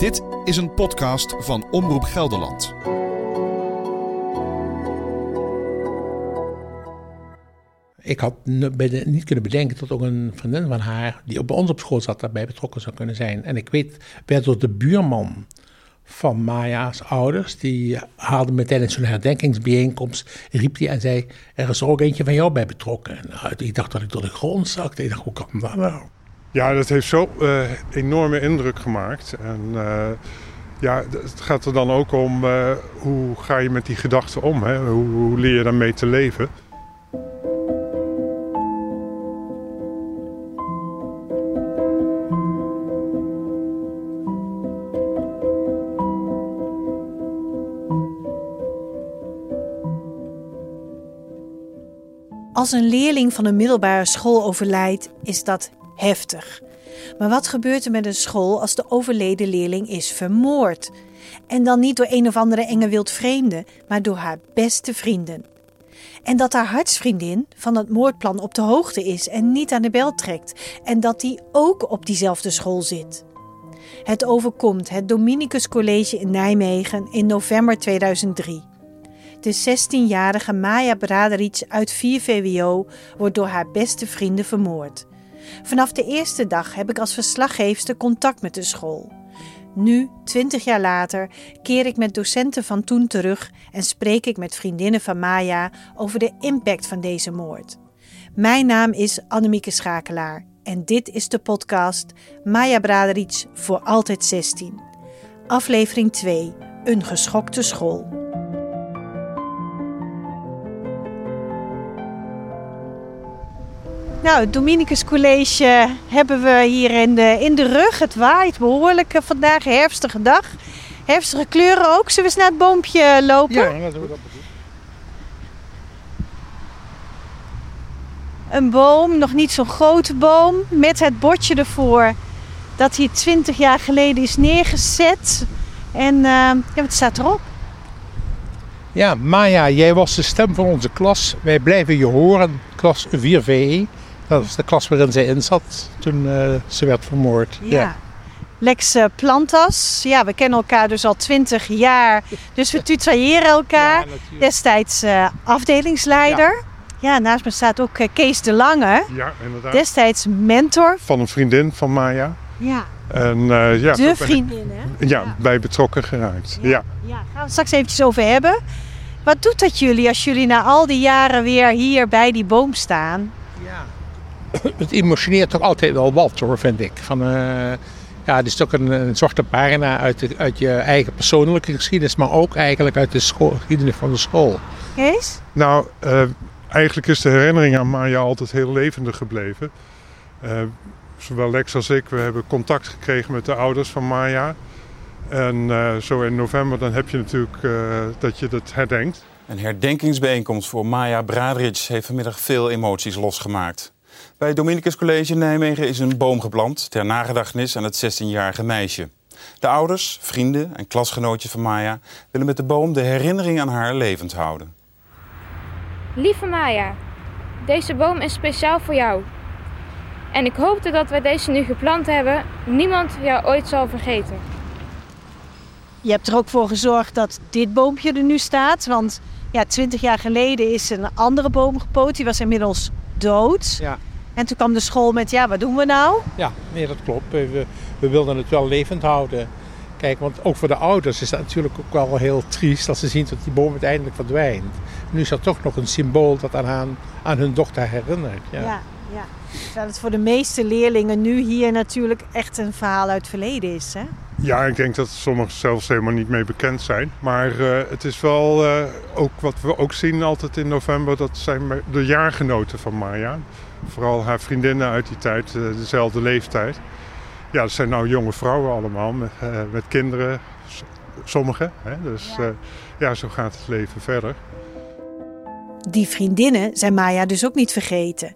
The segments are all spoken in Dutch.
Dit is een podcast van Omroep Gelderland. Ik had niet kunnen bedenken dat ook een vriendin van haar, die bij ons op school zat, daarbij betrokken zou kunnen zijn. En ik weet, werd door de buurman van Maya's ouders, die haalde me tijdens zo'n herdenkingsbijeenkomst, riep hij en zei, er is er ook eentje van jou bij betrokken. En nou, ik dacht dat ik door de grond zakte. Ik dacht, hoe kan dat nou? Ja, dat heeft zo uh, enorme indruk gemaakt. En uh, ja, het gaat er dan ook om uh, hoe ga je met die gedachten om? Hè? Hoe, hoe leer je daarmee te leven? Als een leerling van een middelbare school overlijdt, is dat heftig. Maar wat gebeurt er met een school als de overleden leerling is vermoord? En dan niet door een of andere enge wildvreemde, maar door haar beste vrienden. En dat haar hartsvriendin van het moordplan op de hoogte is en niet aan de bel trekt. En dat die ook op diezelfde school zit. Het overkomt het Dominicus College in Nijmegen in november 2003. De 16-jarige Maya Braderic uit 4 VWO wordt door haar beste vrienden vermoord. Vanaf de eerste dag heb ik als verslaggeefster contact met de school. Nu, 20 jaar later, keer ik met docenten van toen terug en spreek ik met vriendinnen van Maya over de impact van deze moord. Mijn naam is Annemieke Schakelaar en dit is de podcast Maya Braderic voor altijd 16. Aflevering 2: Een geschokte school. Nou, het Dominicus College hebben we hier in de, in de rug. Het waait behoorlijk eh, vandaag, herfstige dag. Herfstige kleuren ook. Zullen we eens naar het boompje lopen? Ja, we dat doen. Een boom, nog niet zo'n grote boom, met het bordje ervoor dat hier 20 jaar geleden is neergezet. En uh, ja, wat staat erop? Ja, Maya, jij was de stem van onze klas. Wij blijven je horen, klas 4VE. Dat was de klas waarin zij in zat toen uh, ze werd vermoord. Ja. Lex uh, Plantas. Ja, we kennen elkaar dus al twintig jaar. Dus we tutoyeren elkaar. Ja, Destijds uh, afdelingsleider. Ja. ja. naast me staat ook Kees de Lange. Ja, inderdaad. Destijds mentor. Van een vriendin van Maya. Ja. En, ja, de vriendin, hè? Ja, ja, bij betrokken geraakt. Ja. Ja. ja, gaan we het straks eventjes over hebben. Wat doet dat jullie als jullie na al die jaren weer hier bij die boom staan? Het emotioneert toch altijd wel wat hoor, vind ik. Van, uh, ja, het is toch een, een zwarte pagina uit, de, uit je eigen persoonlijke geschiedenis, maar ook eigenlijk uit de school, geschiedenis van de school. Kees? Nou, uh, eigenlijk is de herinnering aan Maya altijd heel levendig gebleven. Uh, zowel Lex als ik, we hebben contact gekregen met de ouders van Maya. En zo in november dan heb je natuurlijk dat je dat herdenkt. Een herdenkingsbijeenkomst voor Maya Bradric heeft vanmiddag veel emoties losgemaakt. Bij het Dominicus College in Nijmegen is een boom geplant ter nagedachtenis aan het 16-jarige meisje. De ouders, vrienden en klasgenootjes van Maya willen met de boom de herinnering aan haar levend houden. Lieve Maya, deze boom is speciaal voor jou. En ik hoop dat wij deze nu geplant hebben, niemand jou ooit zal vergeten. Je hebt er ook voor gezorgd dat dit boompje er nu staat. Want ja, twintig jaar geleden is een andere boom gepoot. Die was inmiddels dood. Ja. En toen kwam de school met, ja, wat doen we nou? Ja, nee, dat klopt. We, we wilden het wel levend houden. Kijk, want ook voor de ouders is dat natuurlijk ook wel heel triest als ze zien dat die boom uiteindelijk verdwijnt. Nu is dat toch nog een symbool dat aan, aan hun dochter herinnert. Ja, ja. ja. Terwijl het voor de meeste leerlingen nu hier natuurlijk echt een verhaal uit het verleden is, hè? Ja, ik denk dat sommigen zelfs helemaal niet mee bekend zijn. Maar uh, het is wel uh, ook wat we ook zien altijd in november, dat zijn de jaargenoten van Maya. Vooral haar vriendinnen uit die tijd, uh, dezelfde leeftijd. Ja, dat zijn nou jonge vrouwen allemaal met, met kinderen, sommigen. Hè? Dus ja. ja, zo gaat het leven verder. Die vriendinnen zijn Maya dus ook niet vergeten.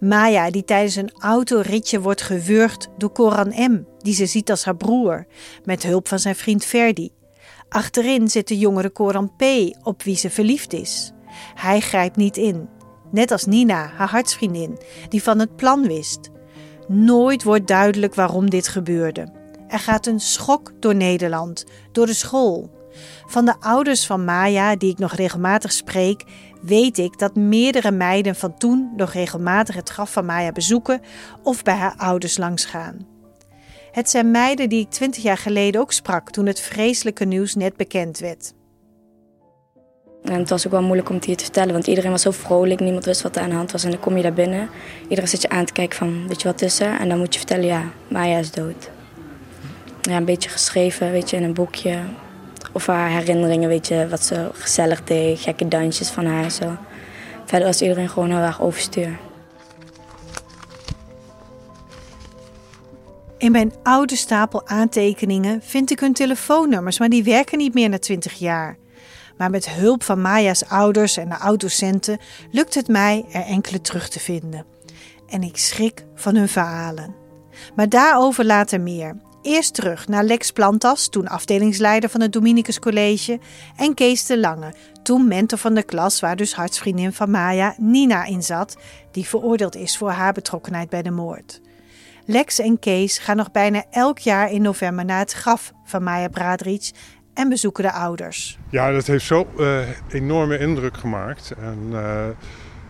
Maya, die tijdens een autoritje wordt gewurgd door Koran M., die ze ziet als haar broer, met hulp van zijn vriend Ferdi. Achterin zit de jongere Koran P., op wie ze verliefd is. Hij grijpt niet in, net als Nina, haar hartsvriendin, die van het plan wist. Nooit wordt duidelijk waarom dit gebeurde. Er gaat een schok door Nederland, door de school. Van de ouders van Maya, die ik nog regelmatig spreek, weet ik dat meerdere meiden van toen nog regelmatig het graf van Maya bezoeken of bij haar ouders langsgaan. Het zijn meiden die ik twintig jaar geleden ook sprak toen het vreselijke nieuws net bekend werd. En het was ook wel moeilijk om het hier te vertellen, want iedereen was zo vrolijk, niemand wist wat er aan de hand was. En dan kom je daar binnen, iedereen zit je aan te kijken van, weet je wat is er? En dan moet je vertellen, ja, Maya is dood. Ja, een beetje geschreven, weet je, in een boekje. Of haar herinneringen, weet je, wat ze gezellig deed, gekke dansjes van haar zo. Verder was iedereen gewoon heel erg overstuur. In mijn oude stapel aantekeningen vind ik hun telefoonnummers, maar die werken niet meer na 20 jaar. Maar met hulp van Maya's ouders en de oud-docenten lukt het mij er enkele terug te vinden. En ik schrik van hun verhalen. Maar daarover later meer. Eerst terug naar Lex Plantas, toen afdelingsleider van het Dominicus College, en Kees de Lange, toen mentor van de klas waar dus hartsvriendin van Maya, Nina, in zat, die veroordeeld is voor haar betrokkenheid bij de moord. Lex en Kees gaan nog bijna elk jaar in november naar het graf van Maya Bradrich en bezoeken de ouders. Ja, dat heeft zo uh, enorme indruk gemaakt. En uh,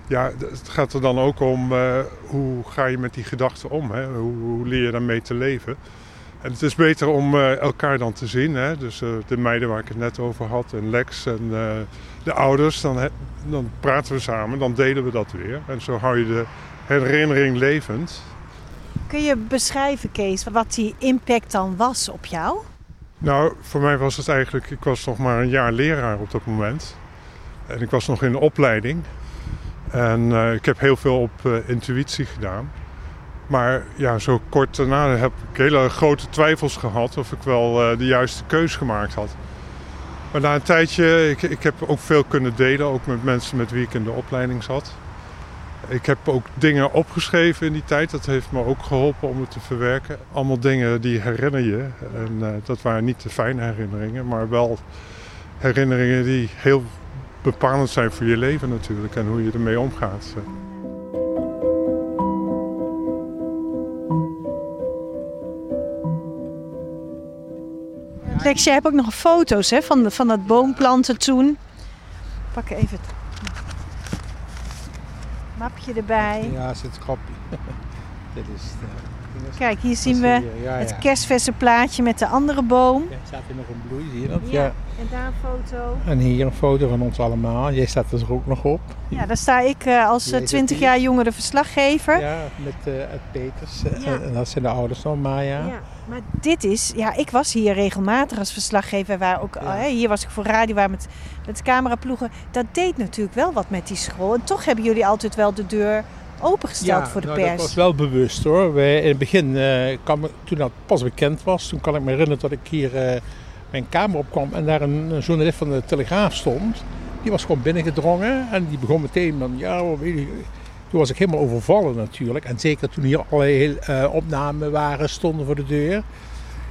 ja, het gaat er dan ook om uh, hoe ga je met die gedachten om? Hè? Hoe, hoe, leer je daarmee te leven? En het is beter om elkaar dan te zien. Hè? Dus de meiden waar ik het net over had en Lex en de ouders, dan, dan praten we samen, dan delen we dat weer. En zo hou je de herinnering levend. Kun je beschrijven, Kees, wat die impact dan was op jou? Nou, voor mij was het eigenlijk, ik was nog maar een jaar leraar op dat moment. En ik was nog in de opleiding. En uh, ik heb heel veel op uh, intuïtie gedaan. Maar ja, zo kort daarna heb ik hele grote twijfels gehad of ik wel uh, de juiste keus gemaakt had. Maar na een tijdje, ik, ik heb ook veel kunnen delen, ook met mensen met wie ik in de opleiding zat. Ik heb ook dingen opgeschreven in die tijd. Dat heeft me ook geholpen om het te verwerken. Allemaal dingen die herinner je. En uh, dat waren niet de fijne herinneringen, maar wel herinneringen die heel bepalend zijn voor je leven natuurlijk en hoe je ermee omgaat. Lex, jij hebt ook nog foto's hè, van, van dat boomplanten toen. Pak even het erbij. Ja, zit kopje. Dit is de, Kijk, hier zien we ja, het kerstverse plaatje met de andere boom. Ja, staat hier nog een bloei, zie je dat? Ja. en daar een foto. En hier een foto van ons allemaal. Jij staat er ook nog op. Ja, daar sta ik uh, als uh, 20 jaar jongere verslaggever. Ja, met uh, Ed Peters. En dat zijn de ouders van Maya. Ja. Maar dit is, ja, ik was hier regelmatig als verslaggever. Waar ook, ja. hier was ik voor radio, waar met, met cameraploegen. Dat deed natuurlijk wel wat met die school. En toch hebben jullie altijd wel de deur opengesteld ja, voor de nou, pers. dat was wel bewust hoor. Wij, in het begin, uh, kwam, toen dat pas bekend was, toen kan ik me herinneren dat ik hier uh, mijn kamer opkwam en daar een, een, journalist van de Telegraaf stond. Die was gewoon binnengedrongen en die begon meteen van, ja, weet je, toen was ik helemaal overvallen natuurlijk. En zeker toen hier allerlei uh, opnamen waren, stonden voor de deur.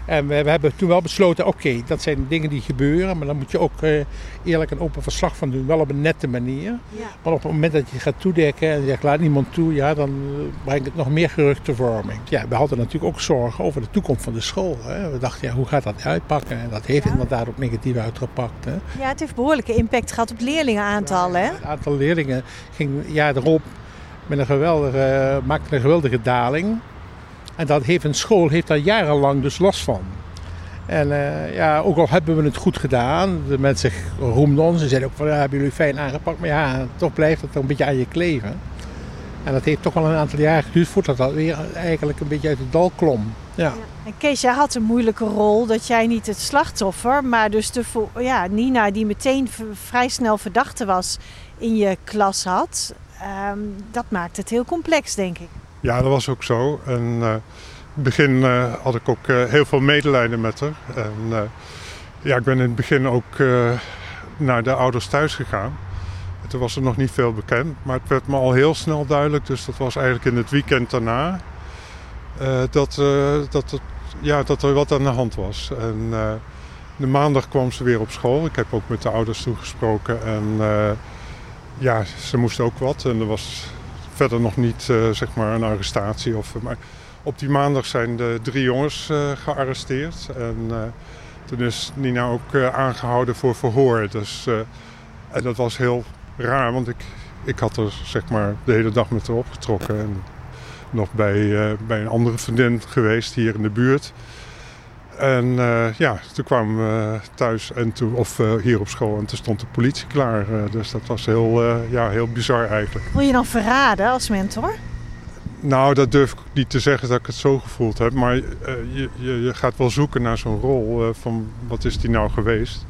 En we, hebben toen wel besloten, oké, okay, dat zijn dingen die gebeuren. Maar dan moet je ook uh, eerlijk en open verslag van doen. Wel op een nette manier. Ja. Maar op het moment dat je gaat toedekken en je zegt, laat niemand toe. Ja, dan brengt het nog meer geruchtenvorming. Ja, we hadden natuurlijk ook zorgen over de toekomst van de school. Hè. We dachten, ja, hoe gaat dat uitpakken? En dat heeft ja. inderdaad ook negatief uitgepakt. Hè. Ja, het heeft behoorlijke impact gehad op leerlingenaantal, ja, hè? Het aantal leerlingen ging jaar erop met een geweldige, maakte een geweldige daling. En dat heeft een school heeft daar jarenlang dus last van. En uh, ja, ook al hebben we het goed gedaan, de mensen roemden ons. Ze zeiden ook van, ja, hebben jullie fijn aangepakt. Maar ja, toch blijft het een beetje aan je kleven. En dat heeft toch wel een aantal jaar geduurd voordat dat weer eigenlijk een beetje uit het dal klom. Ja. ja. En Kees, jij had een moeilijke rol dat jij niet het slachtoffer, maar dus de, ja, Nina die meteen vrij snel verdachte was in je klas had. Um, dat maakt het heel complex, denk ik. Ja, dat was ook zo. En uh, in het begin uh, had ik ook uh, heel veel medelijden met haar. En ja, ik ben in het begin ook naar de ouders thuis gegaan. En toen was er nog niet veel bekend, maar het werd me al heel snel duidelijk. Dus dat was eigenlijk in het weekend daarna. dat, dat, ja, dat er wat aan de hand was. En de maandag kwam ze weer op school. Ik heb ook met de ouders toegesproken. En ja, ze moesten ook wat. En er was verder nog niet uh, zeg maar een arrestatie. Of, maar Op die maandag zijn de drie jongens uh, gearresteerd. En uh, toen is Nina ook aangehouden voor verhoor. Dus, en dat was heel raar, want ik, ik had er zeg maar de hele dag met haar opgetrokken. En nog bij, bij een andere vriendin geweest hier in de buurt. En uh, ja, toen kwamen we thuis en toen, of uh, hier op school en toen stond de politie klaar. Uh, dus dat was heel, ja, heel bizar eigenlijk. Wil je dan verraden als mentor? Nou, dat durf ik niet te zeggen dat ik het zo gevoeld heb. Maar je, je, je, gaat wel zoeken naar zo'n rol van wat is die nou geweest.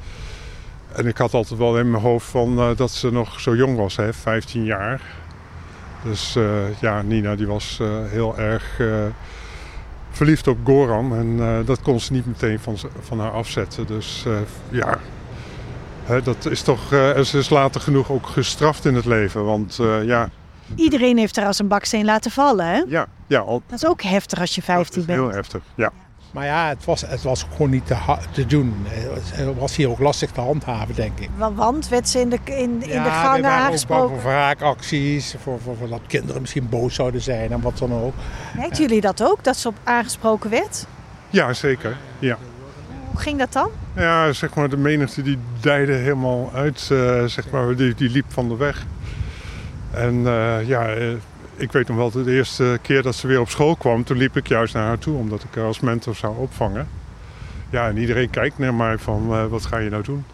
En ik had altijd wel in mijn hoofd van dat ze nog zo jong was, hè, 15 jaar. Dus ja, Nina die was heel erg verliefd op Goran. En uh, dat kon ze niet meteen van, van haar afzetten. Dus uh, ja, hè, dat is toch. Uh, ze is later genoeg ook gestraft in het leven. Want ja. Iedereen heeft er als een baksteen laten vallen, hè? Ja, ja. Al... Dat is ook heftig als je 15 bent. Heel heftig, ja. Maar ja, het was, het was gewoon niet te, te doen. Het was hier ook lastig te handhaven, denk ik. Want werd ze in de, in, in ja, de gangen aangesproken? Ja, voor wraakacties, voor, voor, voor, dat kinderen misschien boos zouden zijn en wat dan ook. Merkten jullie dat ook, dat ze op aangesproken werd? Ja, zeker. Ja. Hoe ging dat dan? Ja, zeg maar, de menigte die dijde helemaal uit, uh, zeg maar, die, die liep van de weg. En uh, ja, uh, ik weet nog wel de eerste keer dat ze weer op school kwam, toen liep ik juist naar haar toe omdat ik haar als mentor zou opvangen. Ja, en iedereen kijkt naar mij van uh, wat ga je nou doen?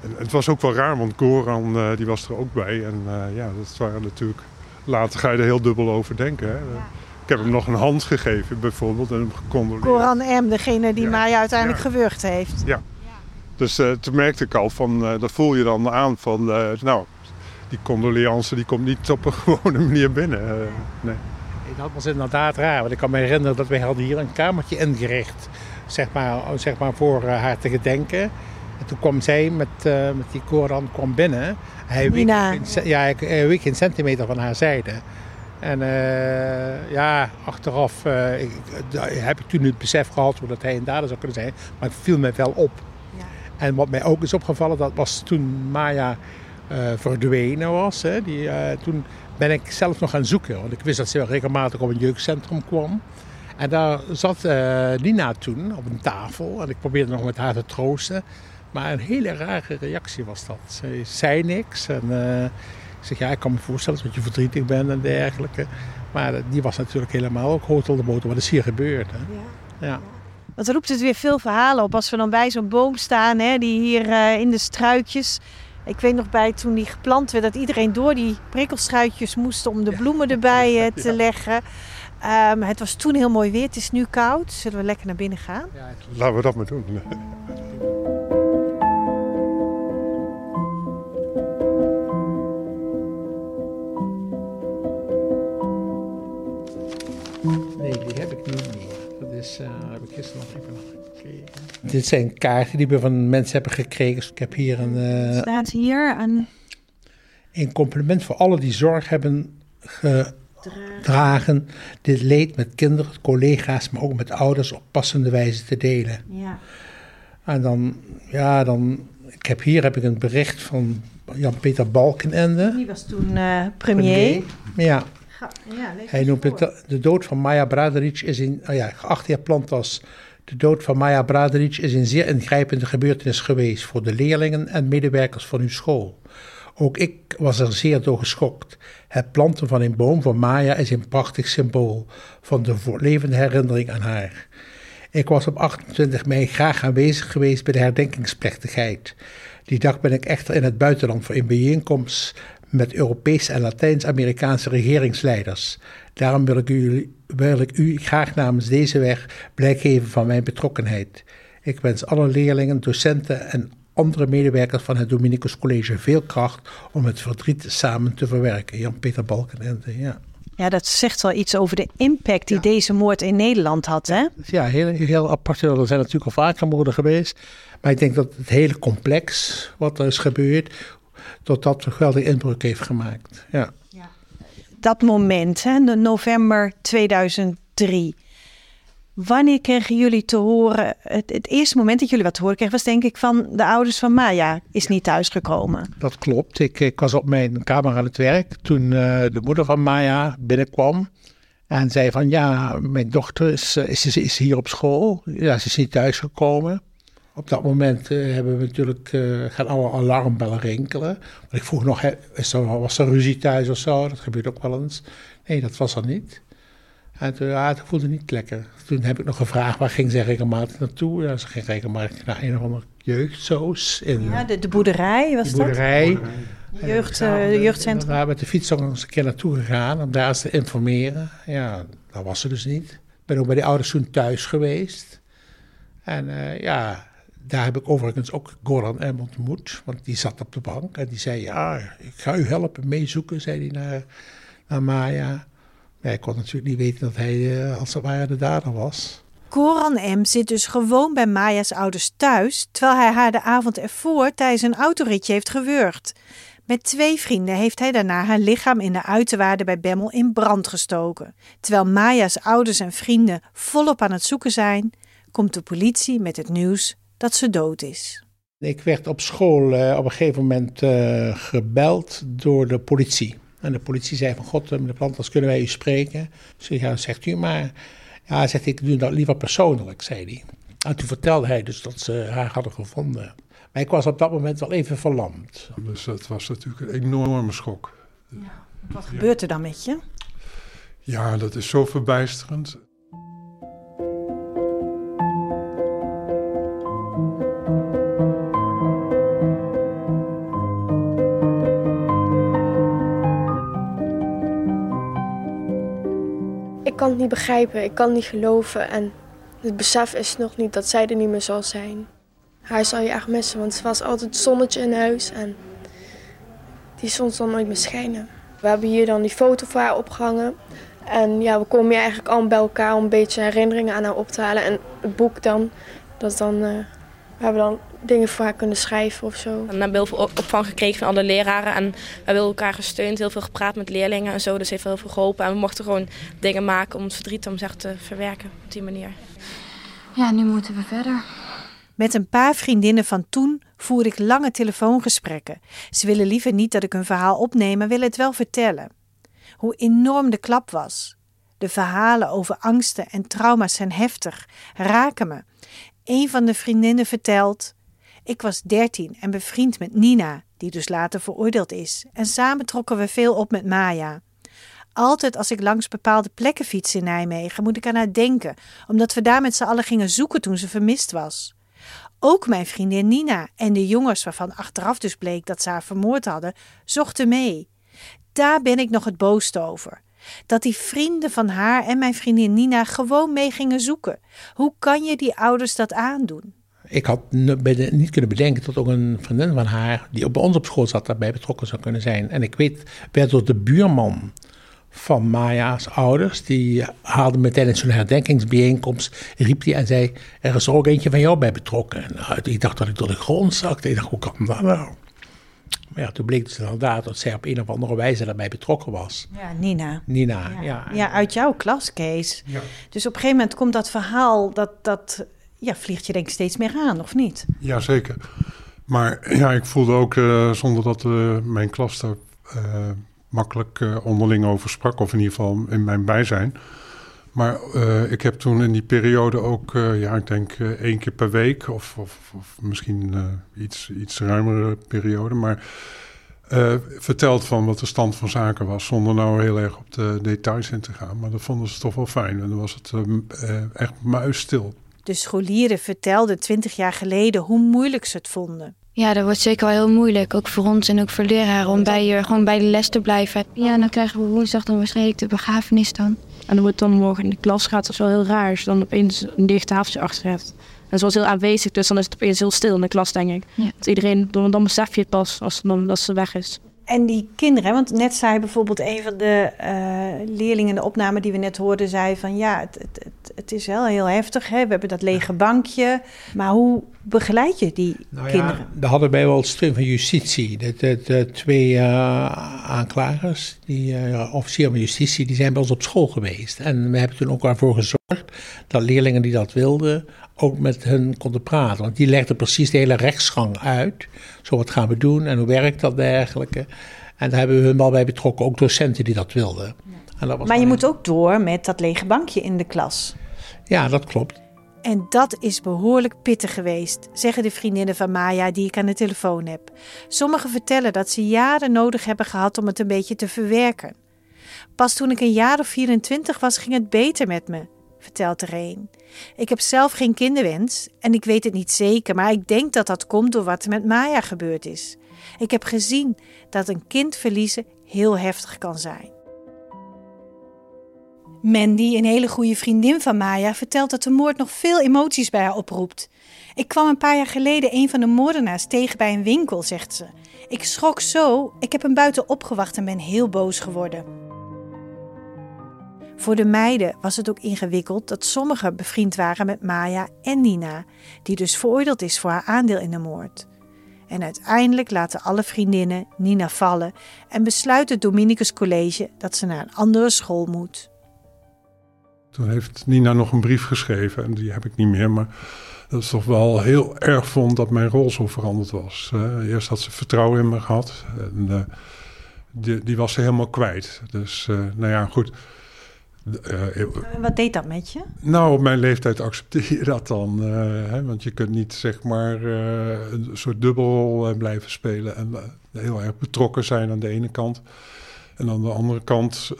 En het was ook wel raar, want Goran uh, die was er ook bij. En uh, ja, dat waren natuurlijk. Later ga je er heel dubbel over denken. Hè? Ja. Ik heb hem nog een hand gegeven bijvoorbeeld en hem gecondoleerd. Goran M, degene die ja. Maya uiteindelijk ja. gewurgd heeft. Ja. Dus toen merkte ik al van, dat voel je dan aan van, nou, die condoleance die komt niet op een gewone manier binnen. Uh, nee. Dat was inderdaad raar, want ik kan me herinneren dat wij hadden hier een kamertje ingericht, zeg maar, zeg maar voor uh, haar te gedenken. En toen kwam zij met, uh, met die Koran kwam binnen. Hij week, ja, hij week een centimeter van haar zijde. En uh, ja, achteraf uh, ik, heb ik toen het besef gehad hoe dat hij een dader zou kunnen zijn. Maar het viel me wel op. Ja. En wat mij ook is opgevallen, dat was toen Maya verdwenen was. Hè. Die, uh, toen ben ik zelf nog gaan zoeken, want ik wist dat ze regelmatig op een jeugdcentrum kwam. En daar zat uh, Nina toen op een tafel en ik probeerde nog met haar te troosten. Maar een hele rare reactie was dat. Ze zei niks en ik zeg ja, ik kan me voorstellen dat je verdrietig bent en dergelijke. Maar die was natuurlijk helemaal ook hotel de motor. Wat is hier gebeurd? Hè? Ja. ja. Wat roept het weer veel verhalen op als we dan bij zo'n boom staan, hè, die hier in de struikjes ik weet nog bij toen die geplant werd dat iedereen door die prikkelstruitjes moest om de bloemen erbij te leggen. Um, het was toen heel mooi weer. Het is nu koud. Zullen we lekker naar binnen gaan? Ja, Laten we dat maar doen. Nee, die heb ik niet meer. Dat is, uh, heb ik gisteren nog even dit zijn kaarten die we van mensen hebben gekregen. Ik heb hier een... Uh, Staat hier een... Een compliment voor alle die zorg hebben gedragen. Dit leed met kinderen, collega's, maar ook met ouders op passende wijze te delen. Ja. En dan, ja, dan... Ik heb hier heb ik een bericht van Jan-Peter Balkenende. Die was toen uh, premier. premier. Ja. Ja, Hij noemt het de dood van Maya Braderic is in, oh ja, geacht heer Plantas de dood van Maya Braderic is een zeer ingrijpende gebeurtenis geweest voor de leerlingen en medewerkers van uw school. Ook ik was er zeer door geschokt. Het planten van een boom voor Maya is een prachtig symbool van de levende herinnering aan haar. Ik was op 28 mei graag aanwezig geweest bij de herdenkingsplechtigheid. Die dag ben ik echter in het buitenland voor een bijeenkomst met Europese en Latijns-Amerikaanse regeringsleiders. Daarom wil ik, u, wil ik u graag namens deze weg blijk geven van mijn betrokkenheid. Ik wens alle leerlingen, docenten en andere medewerkers van het Dominicus College veel kracht om het verdriet samen te verwerken. Jan-Peter Balkenende, ja. Ja, dat zegt wel iets over de impact die deze moord in Nederland had, hè? Ja, heel, heel apart. Er zijn natuurlijk al vaker moorden geweest. Maar ik denk dat het hele complex wat er is gebeurd, tot dat geweldig inbreuk heeft gemaakt. Ja. Dat moment, hè, de november 2003. Wanneer kregen jullie te horen, het, het, eerste moment dat jullie wat te horen kregen, was denk ik van de ouders van Maya is niet thuisgekomen. Dat klopt. Ik, ik was op mijn kamer aan het werk toen uh, de moeder van Maya binnenkwam. En zei van, ja, mijn dochter is, is, is hier op school. Ja, ze is niet thuisgekomen. Op dat moment uh, hebben we natuurlijk, uh, gaan alle alarmbellen rinkelen. Want ik vroeg nog, is er, was er ruzie thuis of zo? Dat gebeurt ook wel eens. Nee, dat was er niet. En toen, ja, het voelde niet lekker. Toen heb ik nog gevraagd, waar ging ze regelmatig naartoe? Ja, ze ging regelmatig naar een of andere jeugdzoos. In, ja, de, de boerderij was de boerderij. dat? De jeugd, uh, jeugdcentrum. Daar met de fiets ook eens een keer naartoe gegaan om daar eens te informeren. Ja, dat was ze dus niet. Ik ben ook bij die ouders toen thuis geweest. En uh, ja, daar heb ik overigens ook Goran M. ontmoet, want die zat op de bank en die zei: Ja, ik ga u helpen meezoeken, zei hij naar, naar Maya. Maar ik kon natuurlijk niet weten dat hij uh, als het ware de dader was. Goran M. zit dus gewoon bij Maya's ouders thuis, terwijl hij haar de avond ervoor tijdens een autoritje heeft gewurgd. Met twee vrienden heeft hij daarna haar lichaam in de uiterwaarde bij Bemmel in brand gestoken. Terwijl Maya's ouders en vrienden volop aan het zoeken zijn, komt de politie met het nieuws dat ze dood is. Ik werd op school uh, op een gegeven moment uh, gebeld door de politie. En de politie zei van, god, meneer Planters, kunnen wij u spreken? Dus ja, zegt u maar. Ja, zegt ik, doe dat liever persoonlijk, zei hij. En toen vertelde hij dus dat ze haar hadden gevonden. Maar ik was op dat moment wel even verlamd. Dus dat was natuurlijk een enorme schok. Ja. Wat gebeurt er dan met je? Ja, dat is zo verbijsterend. Kan het niet begrijpen, ik kan het niet geloven en het besef is nog niet dat zij er niet meer zal zijn. Haar zal je echt missen, want ze was altijd zonnetje in huis en die zon zal nooit meer schijnen. We hebben hier dan die foto voor haar opgehangen. En ja, we komen hier eigenlijk allemaal bij elkaar om een beetje herinneringen aan haar op te halen. En het boek dan, dat dan, uh, we hebben dan dingen voor haar kunnen schrijven of zo. We hebben heel veel opvang gekregen van alle leraren en we hebben elkaar gesteund, heel veel gepraat met leerlingen en zo. Dus heeft heel veel geholpen en we mochten gewoon dingen maken om het verdriet om zeg te verwerken op die manier. Ja, nu moeten we verder. Met een paar vriendinnen van toen voer ik lange telefoongesprekken. Ze willen liever niet dat ik hun verhaal opneem, maar willen het wel vertellen. Hoe enorm de klap was. De verhalen over angsten en trauma's zijn heftig, raken me. Een van de vriendinnen vertelt: Ik was dertien en bevriend met Nina, die dus later veroordeeld is, en samen trokken we veel op met Maya. Altijd als ik langs bepaalde plekken fiets in Nijmegen, moet ik aan haar denken, omdat we daar met z'n allen gingen zoeken toen ze vermist was. Ook mijn vriendin Nina en de jongens, waarvan achteraf dus bleek dat ze haar vermoord hadden, zochten mee. Daar ben ik nog het boosst over. Dat die vrienden van haar en mijn vriendin Nina gewoon mee gingen zoeken. Hoe kan je die ouders dat aandoen? Ik had niet kunnen bedenken dat ook een vriendin van haar, die bij ons op school zat, daarbij betrokken zou kunnen zijn. En ik weet, werd door de buurman van Maya's ouders. Die haalde me tijdens zo'n herdenkingsbijeenkomst, riep hij en zei, er is er ook eentje van jou bij betrokken. Nou, ik dacht dat ik door de grond zakte. Ik dacht, hoe kan dat nou? Maar ja, toen bleek dus inderdaad dat zij op een of andere wijze daarbij betrokken was. Ja, Nina. Nina, ja. ja. Ja, uit jouw klas, Kees. Ja. Dus op een gegeven moment komt dat verhaal, dat, dat ja, vliegt je denk ik steeds meer aan, of niet? Jazeker. Maar ja, ik voelde ook, uh, zonder dat uh, mijn klas daar uh, makkelijk uh, onderling over sprak, of in ieder geval in mijn bijzijn. Maar uh, ik heb toen in die periode ook, uh, ja, ik denk één keer per week, of, of, of misschien iets, iets ruimere periode, maar verteld van wat de stand van zaken was, zonder nou heel erg op de details in te gaan. Maar dat vonden ze toch wel fijn en dan was het echt muisstil. De scholieren vertelden twintig jaar geleden hoe moeilijk ze het vonden. Ja, dat wordt zeker wel heel moeilijk, ook voor ons en ook voor leraren, om bij je, gewoon bij de les te blijven. Ja, dan krijgen we woensdag dan waarschijnlijk de begrafenis dan. En dan wordt dan morgen in de klas gaat, dat is wel heel raar als je dan opeens een dicht tafeltje achter hebt. En zoals heel aanwezig, dus dan is het opeens heel stil in de klas, denk ik. Ja. Dat iedereen, dan, dan besef je het pas als, dan, als ze weg is. En die kinderen, want net zei bijvoorbeeld een van de uh, leerlingen in de opname die we net hoorden, zei van ja, het, het, het, het is wel heel heftig. Hè? We hebben dat lege bankje. Maar hoe begeleid je die nou kinderen? Ja, daar hadden wij wel steun van justitie. De, de, de twee uh, aanklagers, die uh, officier van justitie, die zijn bij ons op school geweest. En we hebben toen ook ervoor gezorgd dat leerlingen die dat wilden ook met hen konden praten. Want die legden precies de hele rechtsgang uit. Zo wat gaan we doen en hoe werkt dat dergelijke. En daar hebben we hun wel bij betrokken, ook docenten die dat wilden. En dat was Maar je moet ook door met dat lege bankje in de klas. Ja, dat klopt. En dat is behoorlijk pittig geweest, zeggen de vriendinnen van Maya die ik aan de telefoon heb. Sommigen vertellen dat ze jaren nodig hebben gehad om het een beetje te verwerken. Pas toen ik een jaar of 24 was, ging het beter met me, vertelt er een. Ik heb zelf geen kinderwens en ik weet het niet zeker, maar ik denk dat dat komt door wat er met Maya gebeurd is. Ik heb gezien dat een kind verliezen heel heftig kan zijn. Mandy, een hele goede vriendin van Maya, vertelt dat de moord nog veel emoties bij haar oproept. Ik kwam een paar jaar geleden een van de moordenaars tegen bij een winkel, zegt ze. Ik schrok zo, ik heb hem buiten opgewacht en ben heel boos geworden. Voor de meiden was het ook ingewikkeld dat sommigen bevriend waren met Maya en Nina, die dus veroordeeld is voor haar aandeel in de moord. En uiteindelijk laten alle vriendinnen Nina vallen en besluit het Dominicus College dat ze naar een andere school moet. Toen heeft Nina nog een brief geschreven en die heb ik niet meer. Maar dat is toch wel heel erg vond dat mijn rol zo veranderd was. Eerst had ze vertrouwen in me gehad en eh, die, die was ze helemaal kwijt. Dus eh, nou ja, goed. Eh, Wat deed dat met je? nou, op mijn leeftijd accepteer je dat dan. eh, hè, want je kunt niet zeg maar een soort dubbelrol blijven spelen. En heel erg betrokken zijn aan de ene kant. En aan de andere kant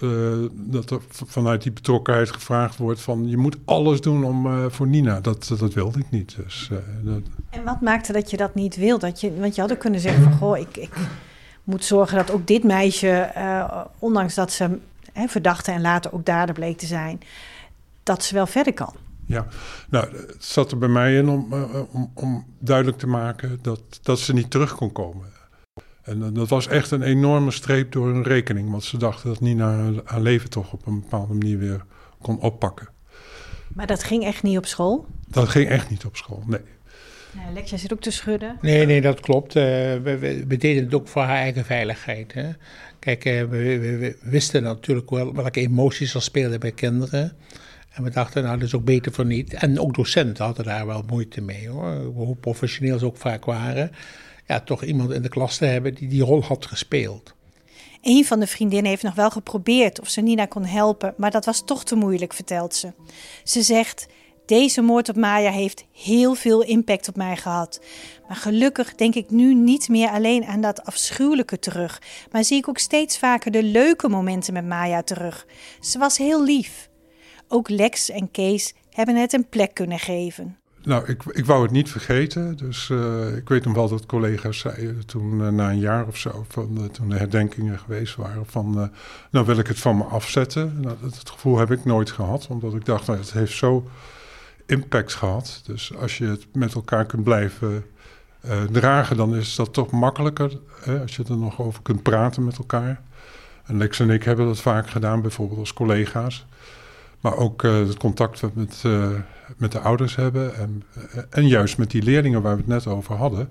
dat er vanuit die betrokkenheid gevraagd wordt van... je moet alles doen om, voor Nina. Dat, dat wilde ik niet. Dus, dat, En wat maakte dat je dat niet wil? Dat je, want je had ook kunnen zeggen van, goh, ik, ik moet zorgen dat ook dit meisje, ondanks dat ze hè, verdachte en later ook dader bleek te zijn, dat ze wel verder kan. Ja, nou, het zat er bij mij in om, eh, om, om duidelijk te maken dat, dat ze niet terug kon komen. En eh, dat was echt een enorme streep door hun rekening. Want ze dachten dat Nina haar- haar leven toch op een bepaalde manier weer kon oppakken. Maar dat ging echt niet op school. Dat ging echt niet op school, nee. Nou, Lexia zit ook te schudden. Nee, nee, dat klopt. Eh, we, we, we deden het ook voor haar eigen veiligheid. Hè. Kijk, eh, we, wisten natuurlijk wel welke emoties er speelden bij kinderen. En we dachten, nou, dat is ook beter voor niet. En ook docenten hadden daar wel moeite mee, hoor. Hoe professioneel ze ook vaak waren. Ja, toch iemand in de klas te hebben die die rol had gespeeld. Een van de vriendinnen heeft nog wel geprobeerd of ze Nina kon helpen, maar dat was toch te moeilijk, vertelt ze. Ze zegt: Deze moord op Maya heeft heel veel impact op mij gehad. Maar gelukkig denk ik nu niet meer alleen aan dat afschuwelijke terug, maar zie ik ook steeds vaker de leuke momenten met Maya terug. Ze was heel lief. Ook Lex en Kees hebben het een plek kunnen geven. Nou, ik, ik wou het niet vergeten. Dus eh, ik weet nog wel dat collega's zeiden toen eh, na een jaar of zo, van, eh, toen de herdenkingen geweest waren, van nou wil ik het van me afzetten. Nou, dat, het gevoel heb ik nooit gehad, omdat ik dacht, nou, het heeft zo impact gehad. Dus als je het met elkaar kunt blijven eh, dragen, dan is dat toch makkelijker. Hè, als je er nog over kunt praten met elkaar. En Lex en ik hebben dat vaak gedaan, bijvoorbeeld als collega's. Maar ook eh, het contact wat met, eh, met de ouders hebben. En, en juist met die leerlingen waar we het net over hadden.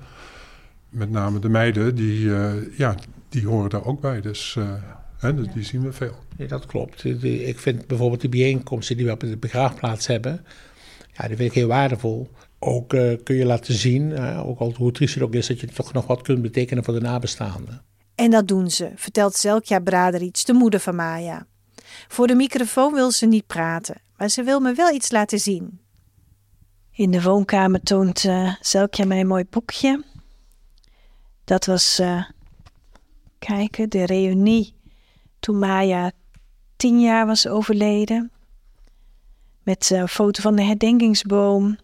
Met name de meiden, die, eh, ja, die horen daar ook bij. Dus eh, hè, die zien we veel. Nee, dat klopt. Ik vind bijvoorbeeld die bijeenkomsten die we op de begraafplaats hebben, ja, die vind ik heel waardevol. Ook eh, kun je laten zien, eh, ook al hoe triest het ook is, dat je toch nog wat kunt betekenen voor de nabestaanden. En dat doen ze, vertelt Zelkja Braderic, de moeder van Maya. Voor de microfoon wil ze niet praten, maar ze wil me wel iets laten zien. In de woonkamer toont eh Zelkja mij een mooi boekje. Dat was, eh, kijken, de reunie toen Maya tien jaar was overleden. Met eh, een foto van de herdenkingsboom.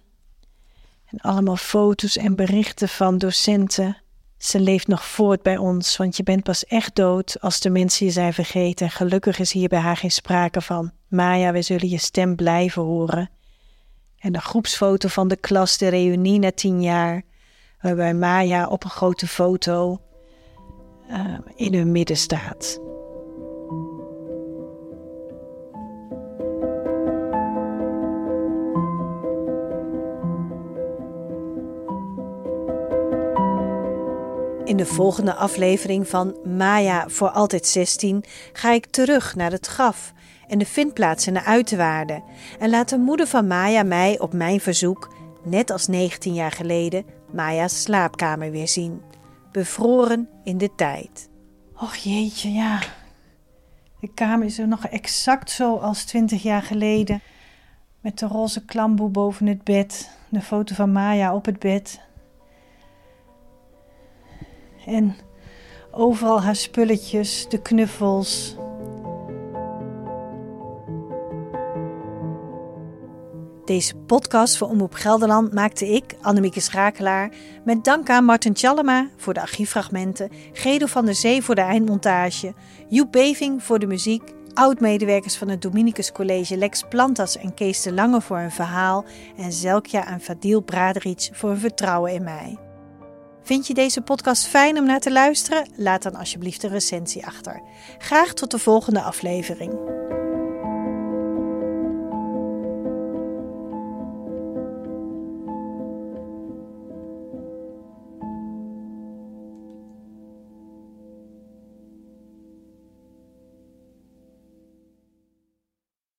En allemaal foto's en berichten van docenten. Ze leeft nog voort bij ons, want je bent pas echt dood als de mensen je zijn vergeten. En gelukkig is hier bij haar geen sprake van. Maya, we zullen je stem blijven horen. En de groepsfoto van de klas, de reunie na tien jaar, waarbij Maya op een grote foto eh, in hun midden staat. In de volgende aflevering van Maya voor altijd 16 ga ik terug naar het graf en de vindplaats in de uiterwaarden en laat de moeder van Maya mij op mijn verzoek, net als 19 jaar geleden, Maya's slaapkamer weer zien. Bevroren in de tijd. Och jeetje, ja. De kamer is er nog exact zo als twintig jaar geleden. Met de roze klamboe boven het bed, de foto van Maya op het bed. En overal haar spulletjes, de knuffels. Deze podcast voor Omroep Gelderland maakte ik, Annemieke Schrakelaar, met dank aan Martin Tjallema voor de archieffragmenten, Gedo van der Zee voor de eindmontage, Joep Beving voor de muziek, oud-medewerkers van het Dominicus College Lex Plantas en Kees de Lange voor hun verhaal en Zelkja en Fadil Bradric voor hun vertrouwen in mij. Vind je deze podcast fijn om naar te luisteren? Laat dan alsjeblieft een recensie achter. Graag tot de volgende aflevering.